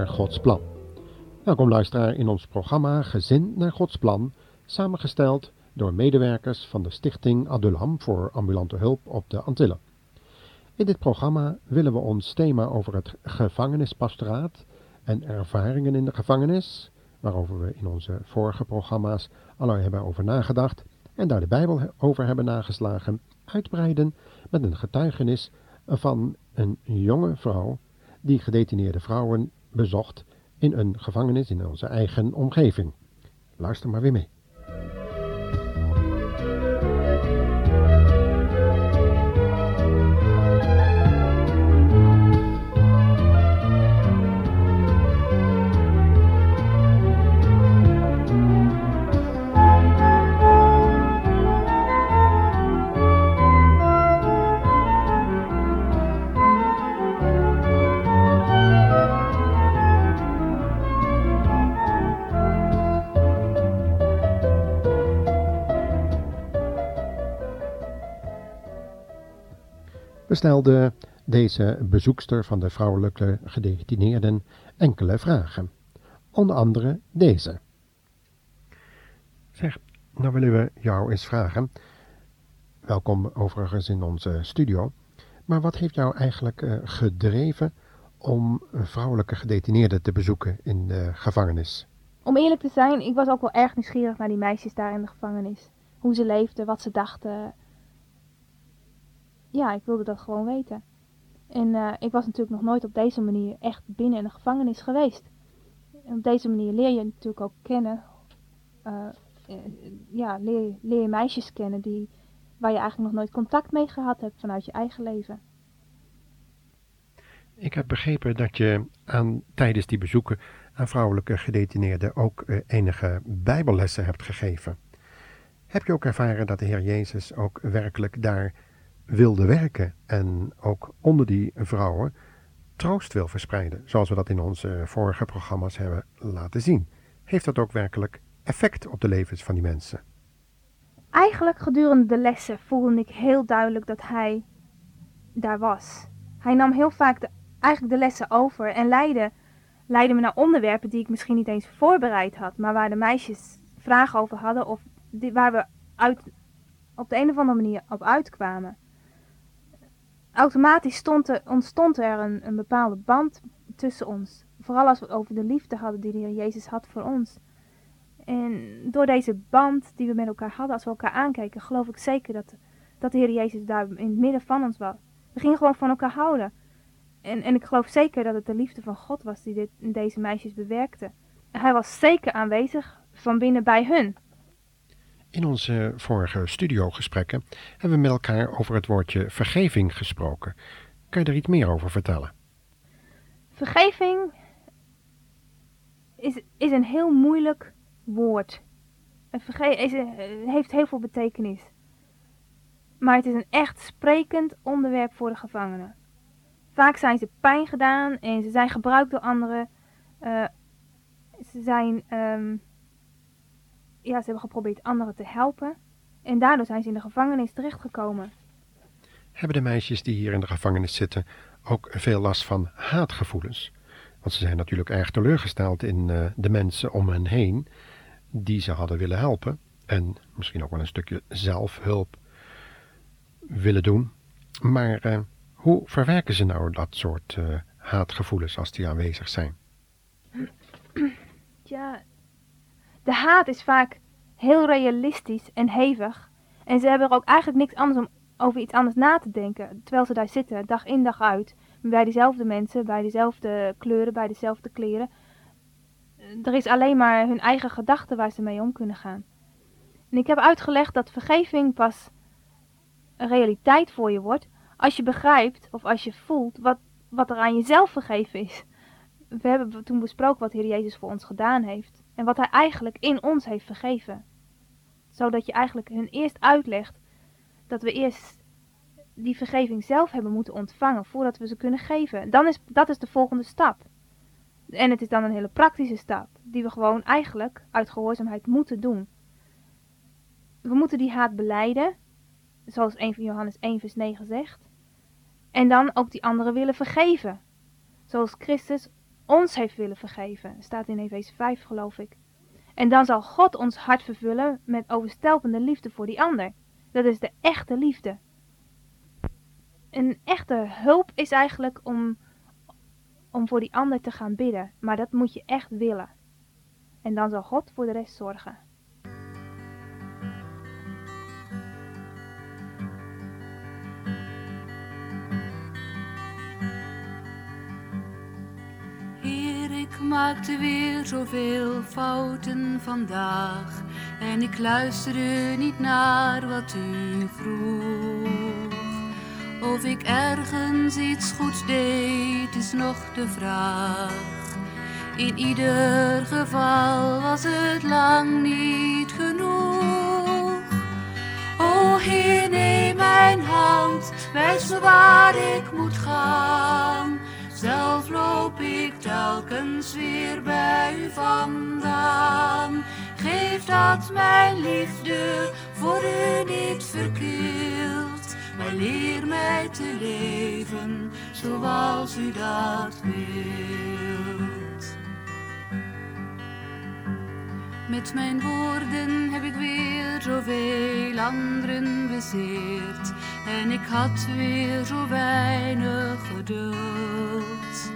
Naar Gods plan. Welkom luisteraar in ons programma Gezin naar Gods plan, samengesteld door medewerkers van de stichting Adulam voor ambulante hulp op de Antillen. In dit programma willen we ons thema over het gevangenispastoraat en ervaringen in de gevangenis, waarover we in onze vorige programma's al hebben over nagedacht en daar de Bijbel over hebben nageslagen, uitbreiden met een getuigenis van een jonge vrouw die gedetineerde vrouwen bezocht in een gevangenis in onze eigen omgeving. Luister maar weer mee. Stelde deze bezoekster van de vrouwelijke gedetineerden enkele vragen. Onder andere deze. Zeg, nou willen we jou eens vragen. Welkom overigens in onze studio. Maar wat heeft jou eigenlijk uh, gedreven om vrouwelijke gedetineerden te bezoeken in de gevangenis? Om eerlijk te zijn, ik was ook wel erg nieuwsgierig naar die meisjes daar in de gevangenis. Hoe ze leefden, wat ze dachten, ja, ik wilde dat gewoon weten. En uh, ik was natuurlijk nog nooit op deze manier echt binnen in de gevangenis geweest. En op deze manier leer je natuurlijk ook kennen, uh, ja, leer, je meisjes kennen die, waar je eigenlijk nog nooit contact mee gehad hebt vanuit je eigen leven. Ik heb begrepen dat je aan, tijdens die bezoeken aan vrouwelijke gedetineerden ook enige bijbellessen hebt gegeven. Heb je ook ervaren dat de Heer Jezus ook werkelijk daar wilde werken en ook onder die vrouwen troost wil verspreiden, zoals we dat in onze vorige programma's hebben laten zien. Heeft dat ook werkelijk effect op de levens van die mensen? Eigenlijk gedurende de lessen voelde ik heel duidelijk dat hij daar was. Hij nam heel vaak de, eigenlijk de lessen over en leidde, me naar onderwerpen die ik misschien niet eens voorbereid had, maar waar de meisjes vragen over hadden of waar we uit, op de een of andere manier op uitkwamen automatisch stond er, ontstond er een, een bepaalde band tussen ons. Vooral als we over de liefde hadden die de Heer Jezus had voor ons. En door deze band die we met elkaar hadden, als we elkaar aankeken, geloof ik zeker dat, dat de Heer Jezus daar in het midden van ons was. We gingen gewoon van elkaar houden. En, en ik geloof zeker dat het de liefde van God was die dit, deze meisjes bewerkte. Hij was zeker aanwezig van binnen bij hun. In onze vorige studiogesprekken hebben we met elkaar over het woordje vergeving gesproken. Kan je er iets meer over vertellen? Vergeving is, is een heel moeilijk woord. Verge is, heeft heel veel betekenis. Maar het is een echt sprekend onderwerp voor de gevangenen. Vaak zijn ze pijn gedaan en ze zijn gebruikt door anderen. Uh, ze zijn um, ja, ze hebben geprobeerd anderen te helpen. En daardoor zijn ze in de gevangenis terechtgekomen. Hebben de meisjes die hier in de gevangenis zitten ook veel last van haatgevoelens? Want ze zijn natuurlijk erg teleurgesteld in uh, de mensen om hen heen die ze hadden willen helpen. En misschien ook wel een stukje zelfhulp willen doen. Maar uh, hoe verwerken ze nou dat soort uh, haatgevoelens als die aanwezig zijn? Ja, de haat is vaak heel realistisch en hevig. En ze hebben er ook eigenlijk niks anders om over iets anders na te denken. Terwijl ze daar zitten, dag in dag uit. Bij dezelfde mensen, bij dezelfde kleuren, bij dezelfde kleren. Er is alleen maar hun eigen gedachten waar ze mee om kunnen gaan. En ik heb uitgelegd dat vergeving pas een realiteit voor je wordt als je begrijpt of als je voelt wat, wat er aan jezelf vergeven is. We hebben toen besproken wat Heer Jezus voor ons gedaan heeft en wat hij eigenlijk in ons heeft vergeven. Zodat je eigenlijk hun eerst uitlegt dat we eerst die vergeving zelf hebben moeten ontvangen voordat we ze kunnen geven. Dan is, dat is de volgende stap. En het is dan een hele praktische stap, die we gewoon eigenlijk uit gehoorzaamheid moeten doen. We moeten die haat beleiden, zoals 1 van Johannes 1 vers 9 zegt. En dan ook die anderen willen vergeven. Zoals Christus ons heeft willen vergeven. Staat in Efeze 5 geloof ik. En dan zal God ons hart vervullen met overstelpende liefde voor die ander. Dat is de echte liefde. Een echte hulp is eigenlijk om, om voor die ander te gaan bidden. Maar dat moet je echt willen. En dan zal God voor de rest zorgen. Maakte weer zoveel fouten vandaag en ik luisterde niet naar wat u vroeg. Of ik ergens iets goeds deed, is nog de vraag. In ieder geval was het lang niet genoeg. O Heer, neem mijn hand, wijs me waar ik moet gaan. Zelf loop ik telkens weer bij u vandaan. Geef dat mijn liefde voor u niet verkeerd. Maar leer mij te leven zoals u dat wilt. Met mijn woorden heb ik weer zoveel anderen bezeerd. En ik had weer zo weinig geduld.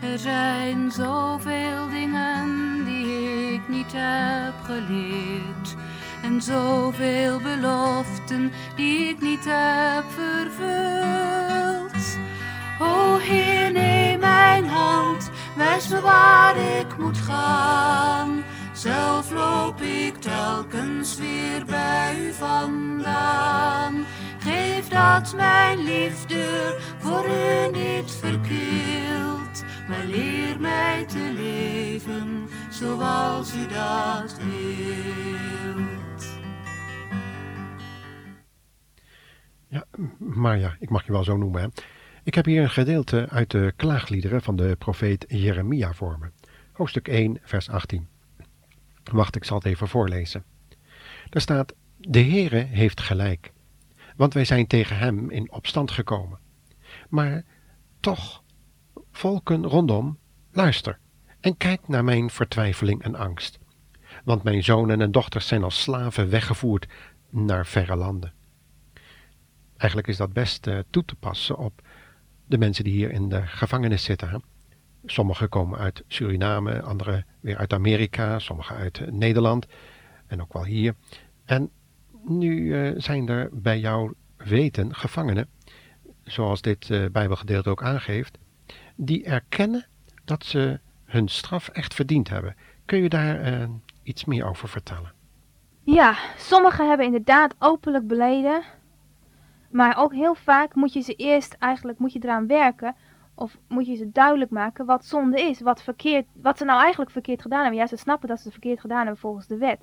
Er zijn zoveel dingen die ik niet heb geleerd. En zoveel beloften die ik niet heb vervuld. O Heer, neem mijn hand, wijs me waar ik moet gaan. Zelf loop ik telkens weer bij u vandaan. Geef dat mijn liefde voor u niet verkeelt, maar leer mij te leven zoals u dat wilt. Ja, maar ja, ik mag je wel zo noemen. Ik heb hier een gedeelte uit de klaagliederen van de profeet Jeremia voor me. Hoofdstuk 1, vers 18. Wacht, ik zal het even voorlezen. Daar staat, de Heere heeft gelijk, want wij zijn tegen hem in opstand gekomen. Maar toch, volken rondom, luister en kijk naar mijn vertwijfeling en angst. Want mijn zonen en dochters zijn als slaven weggevoerd naar verre landen. Eigenlijk is dat best uh, toe te passen op de mensen die hier in de gevangenis zitten. Sommigen komen uit Suriname, anderen weer uit Amerika, sommigen uit Nederland en ook wel hier. En nu uh, zijn er bij jouw weten gevangenen, zoals dit uh, Bijbelgedeelte ook aangeeft, die erkennen dat ze hun straf echt verdiend hebben. Kun je daar uh, iets meer over vertellen? Ja, sommigen hebben inderdaad openlijk beleden, maar ook heel vaak moet je ze eerst eigenlijk moet je eraan werken of moet je ze duidelijk maken wat zonde is, wat, verkeerd, wat ze nou eigenlijk verkeerd gedaan hebben. Ja, ze snappen dat ze het verkeerd gedaan hebben volgens de wet.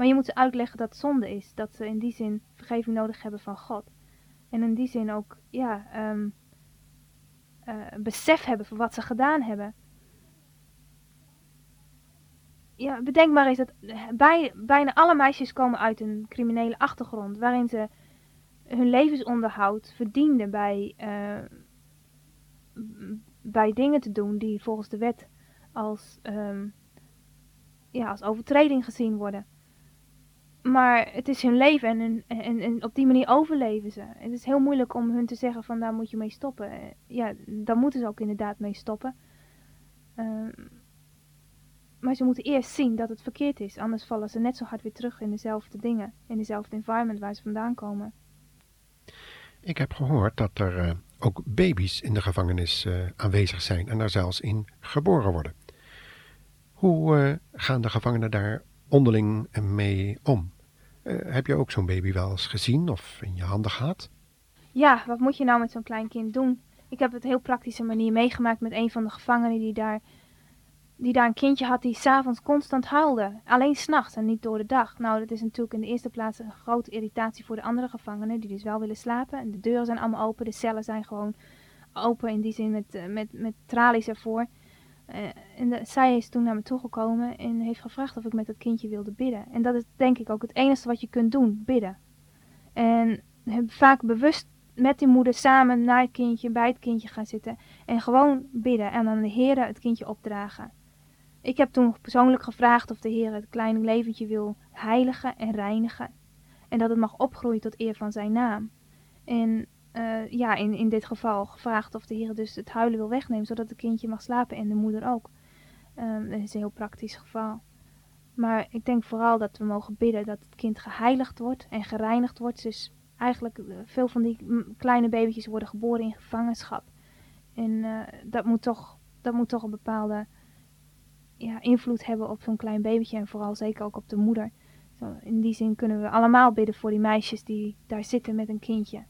Maar je moet ze uitleggen dat het zonde is. Dat ze in die zin vergeving nodig hebben van God. En in die zin ook, ja, um, uh, besef hebben van wat ze gedaan hebben. Ja, bedenk maar eens dat bij, bijna alle meisjes komen uit een criminele achtergrond. Waarin ze hun levensonderhoud verdienden bij, uh, bij dingen te doen die volgens de wet als, um, ja, als overtreding gezien worden. Maar het is hun leven en, en, en, op die manier overleven ze. Het is heel moeilijk om hun te zeggen van daar moet je mee stoppen. Ja, daar moeten ze ook inderdaad mee stoppen. Um, maar ze moeten eerst zien dat het verkeerd is. Anders vallen ze net zo hard weer terug in dezelfde dingen. In dezelfde environment waar ze vandaan komen. Ik heb gehoord dat er uh, ook baby's in de gevangenis uh, aanwezig zijn. En daar zelfs in geboren worden. Hoe gaan de gevangenen daar onderling mee om? Uh, heb je ook zo'n baby wel eens gezien of in je handen gehad? Ja, wat moet je nou met zo'n klein kind doen? Ik heb het heel praktische manier meegemaakt met een van de gevangenen die daar, die daar een kindje had die s'avonds constant huilde. Alleen s'nachts en niet door de dag. Nou, dat is natuurlijk in de eerste plaats een grote irritatie voor de andere gevangenen die dus wel willen slapen. En de deuren zijn allemaal open, de cellen zijn gewoon open in die zin met, met, met tralies ervoor. Uh, en de, zij is toen naar me toegekomen en heeft gevraagd of ik met dat kindje wilde bidden. En dat is denk ik ook het enige wat je kunt doen, bidden. En vaak bewust met die moeder samen naar het kindje, bij het kindje gaan zitten en gewoon bidden en dan de Heer het kindje opdragen. Ik heb toen persoonlijk gevraagd of de Heer het kleine leventje wil heiligen en reinigen en dat het mag opgroeien tot eer van zijn naam. En uh, ja, in, in dit geval gevraagd of de Heer dus het huilen wil wegnemen, zodat het kindje mag slapen en de moeder ook. Um, dat is een heel praktisch geval. Maar ik denk vooral dat we mogen bidden dat het kind geheiligd wordt en gereinigd wordt. Dus eigenlijk uh, veel van die kleine babytjes worden geboren in gevangenschap. En uh, dat, moet toch, dat moet toch een bepaalde ja, invloed hebben op zo'n klein babytje en vooral zeker ook op de moeder. In die zin kunnen we allemaal bidden voor die meisjes die daar zitten met een kindje.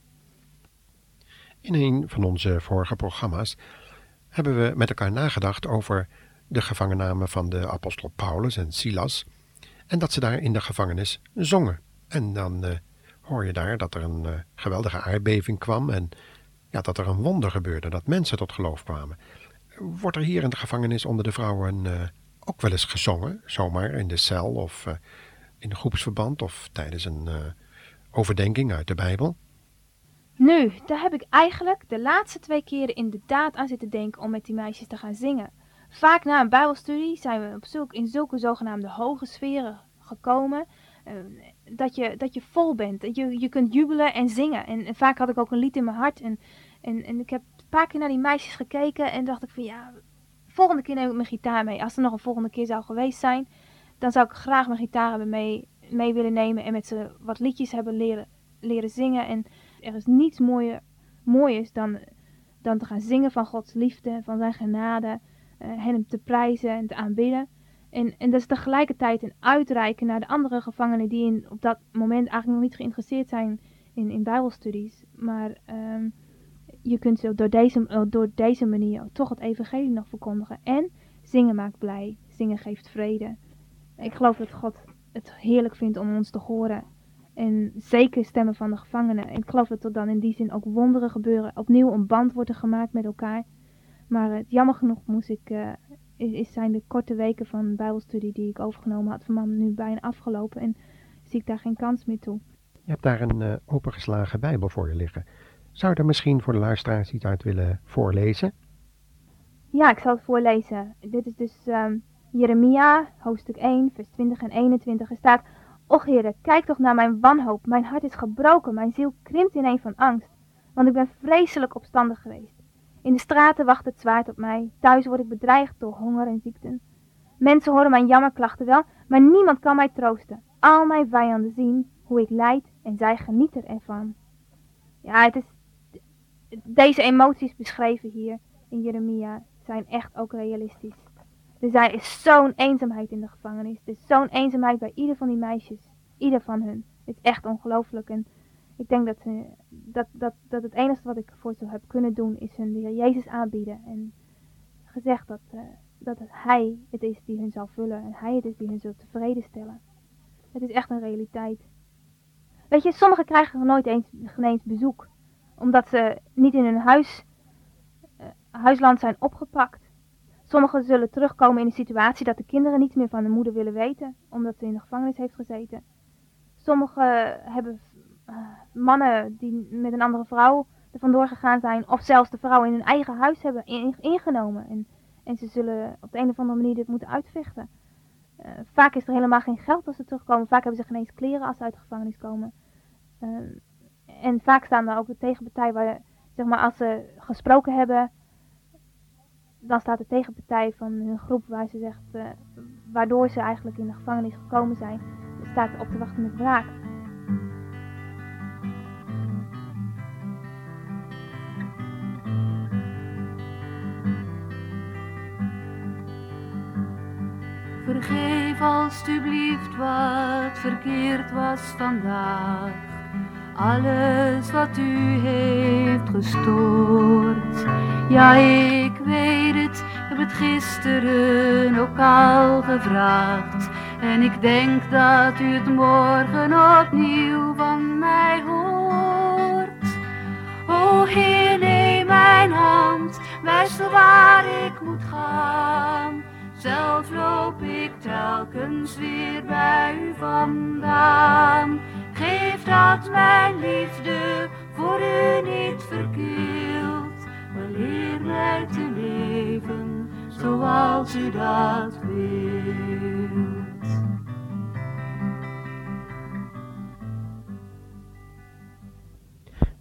In een van onze vorige programma's hebben we met elkaar nagedacht over de gevangenname van de apostel Paulus en Silas en dat ze daar in de gevangenis zongen. En dan uh, hoor je daar dat er een uh, geweldige aardbeving kwam en ja, dat er een wonder gebeurde, dat mensen tot geloof kwamen. Wordt er hier in de gevangenis onder de vrouwen uh, ook wel eens gezongen, zomaar in de cel of in groepsverband of tijdens een overdenking uit de Bijbel? Nu, daar heb ik eigenlijk de laatste twee keren inderdaad aan zitten denken om met die meisjes te gaan zingen. Vaak na een bijbelstudie zijn we op zulk, in zulke zogenaamde hoge sferen gekomen. Uh, dat, je, dat je vol bent. Je, je kunt jubelen en zingen. En, en, vaak had ik ook een lied in mijn hart. En, en, en ik heb een paar keer naar die meisjes gekeken. En dacht ik van ja, volgende keer neem ik mijn gitaar mee. Als er nog een volgende keer zou geweest zijn. Dan zou ik graag mijn gitaar hebben mee, mee willen nemen. En met ze wat liedjes hebben leren, leren zingen. En er is niets mooier, mooiers dan, dan te gaan zingen van Gods liefde. Van zijn genade uh, hem te prijzen en te aanbidden. En, en dat is tegelijkertijd een uitreiken naar de andere gevangenen die in, op dat moment eigenlijk nog niet geïnteresseerd zijn in, in bijbelstudies. Maar um, je kunt ze door deze, eh, door deze manier toch het evangelie nog verkondigen. En zingen maakt blij, zingen geeft vrede. Ik geloof dat God het heerlijk vindt om ons te horen. En zeker stemmen van de gevangenen. En ik geloof dat er dan in die zin ook wonderen gebeuren. Opnieuw een band wordt er gemaakt met elkaar. Maar het, jammer genoeg moest ik, uh, is, zijn de korte weken van bijbelstudie die ik overgenomen had van mam nu bijna afgelopen en zie ik daar geen kans meer toe. Je hebt daar een uh, opengeslagen bijbel voor je liggen. Zou je er misschien voor de luisteraars iets uit willen voorlezen? Ja, ik zal het voorlezen. Dit is dus um, Jeremia, hoofdstuk 1, vers 20 en 21. Er staat, Och heren, kijk toch naar mijn wanhoop. Mijn hart is gebroken, mijn ziel krimpt ineen van angst. Want ik ben vreselijk opstandig geweest. In de straten wacht het zwaard op mij. Thuis word ik bedreigd door honger en ziekten. Mensen horen mijn jammerklachten wel, maar niemand kan mij troosten. Al mijn vijanden zien hoe ik lijd en zij genieten ervan. Ja, het is, deze emoties beschreven hier in Jeremia zijn echt ook realistisch. Er is zo'n eenzaamheid in de gevangenis. Er is zo'n eenzaamheid bij ieder van die meisjes. Ieder van hun. Het is echt ongelooflijk. En ik denk dat, uh, dat, dat, dat het enige wat ik voor ze heb kunnen doen is hun de Jezus aanbieden. En gezegd dat, uh, dat Hij het is die hun zal vullen. En Hij het is die hun zal tevreden stellen. Het is echt een realiteit. Weet je, sommigen krijgen nooit eens, eens bezoek. Omdat ze niet in hun huis, uh, huisland zijn opgepakt. Sommigen zullen terugkomen in de situatie dat de kinderen niets meer van de moeder willen weten. Omdat ze in de gevangenis heeft gezeten. Sommigen hebben uh, mannen die met een andere vrouw er vandoor gegaan zijn, of zelfs de vrouw in hun eigen huis hebben ingenomen. En, en ze zullen op de een of andere manier dit moeten uitvechten. Uh, vaak is er helemaal geen geld als ze terugkomen. Vaak hebben ze geen eens kleren als ze uit de gevangenis komen. Uh, en vaak staan er ook de tegenpartij waar, zeg maar, als ze gesproken hebben, dan staat de tegenpartij van hun groep waar ze zegt, uh, waardoor ze eigenlijk in de gevangenis gekomen zijn, staat op te wachten met wraak. Vergeef alstublieft wat verkeerd was vandaag. Alles wat u heeft gestoord. Ja, ik gisteren ook al gevraagd. En ik denk dat u het morgen opnieuw van mij hoort. O Heer, neem mijn hand, wijs waar ik moet gaan. Zelf loop ik telkens weer bij u vandaan. Geef dat mijn liefde voor u niet verkeerd, Maar leer mij te leven zoals u dat wilt.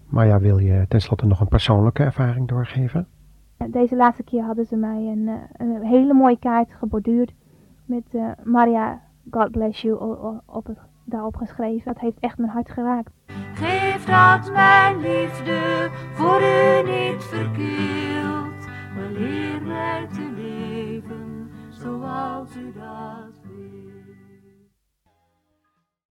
Maar ja, wil je tenslotte nog een persoonlijke ervaring doorgeven? Deze laatste keer hadden ze mij een, eh, een hele mooie kaart geborduurd met uh, Maria, God bless you, op het, daarop geschreven. Dat heeft echt mijn hart geraakt. Geef dat mijn liefde voor u niet verkeerd, maar leer mij te leven zoals u dat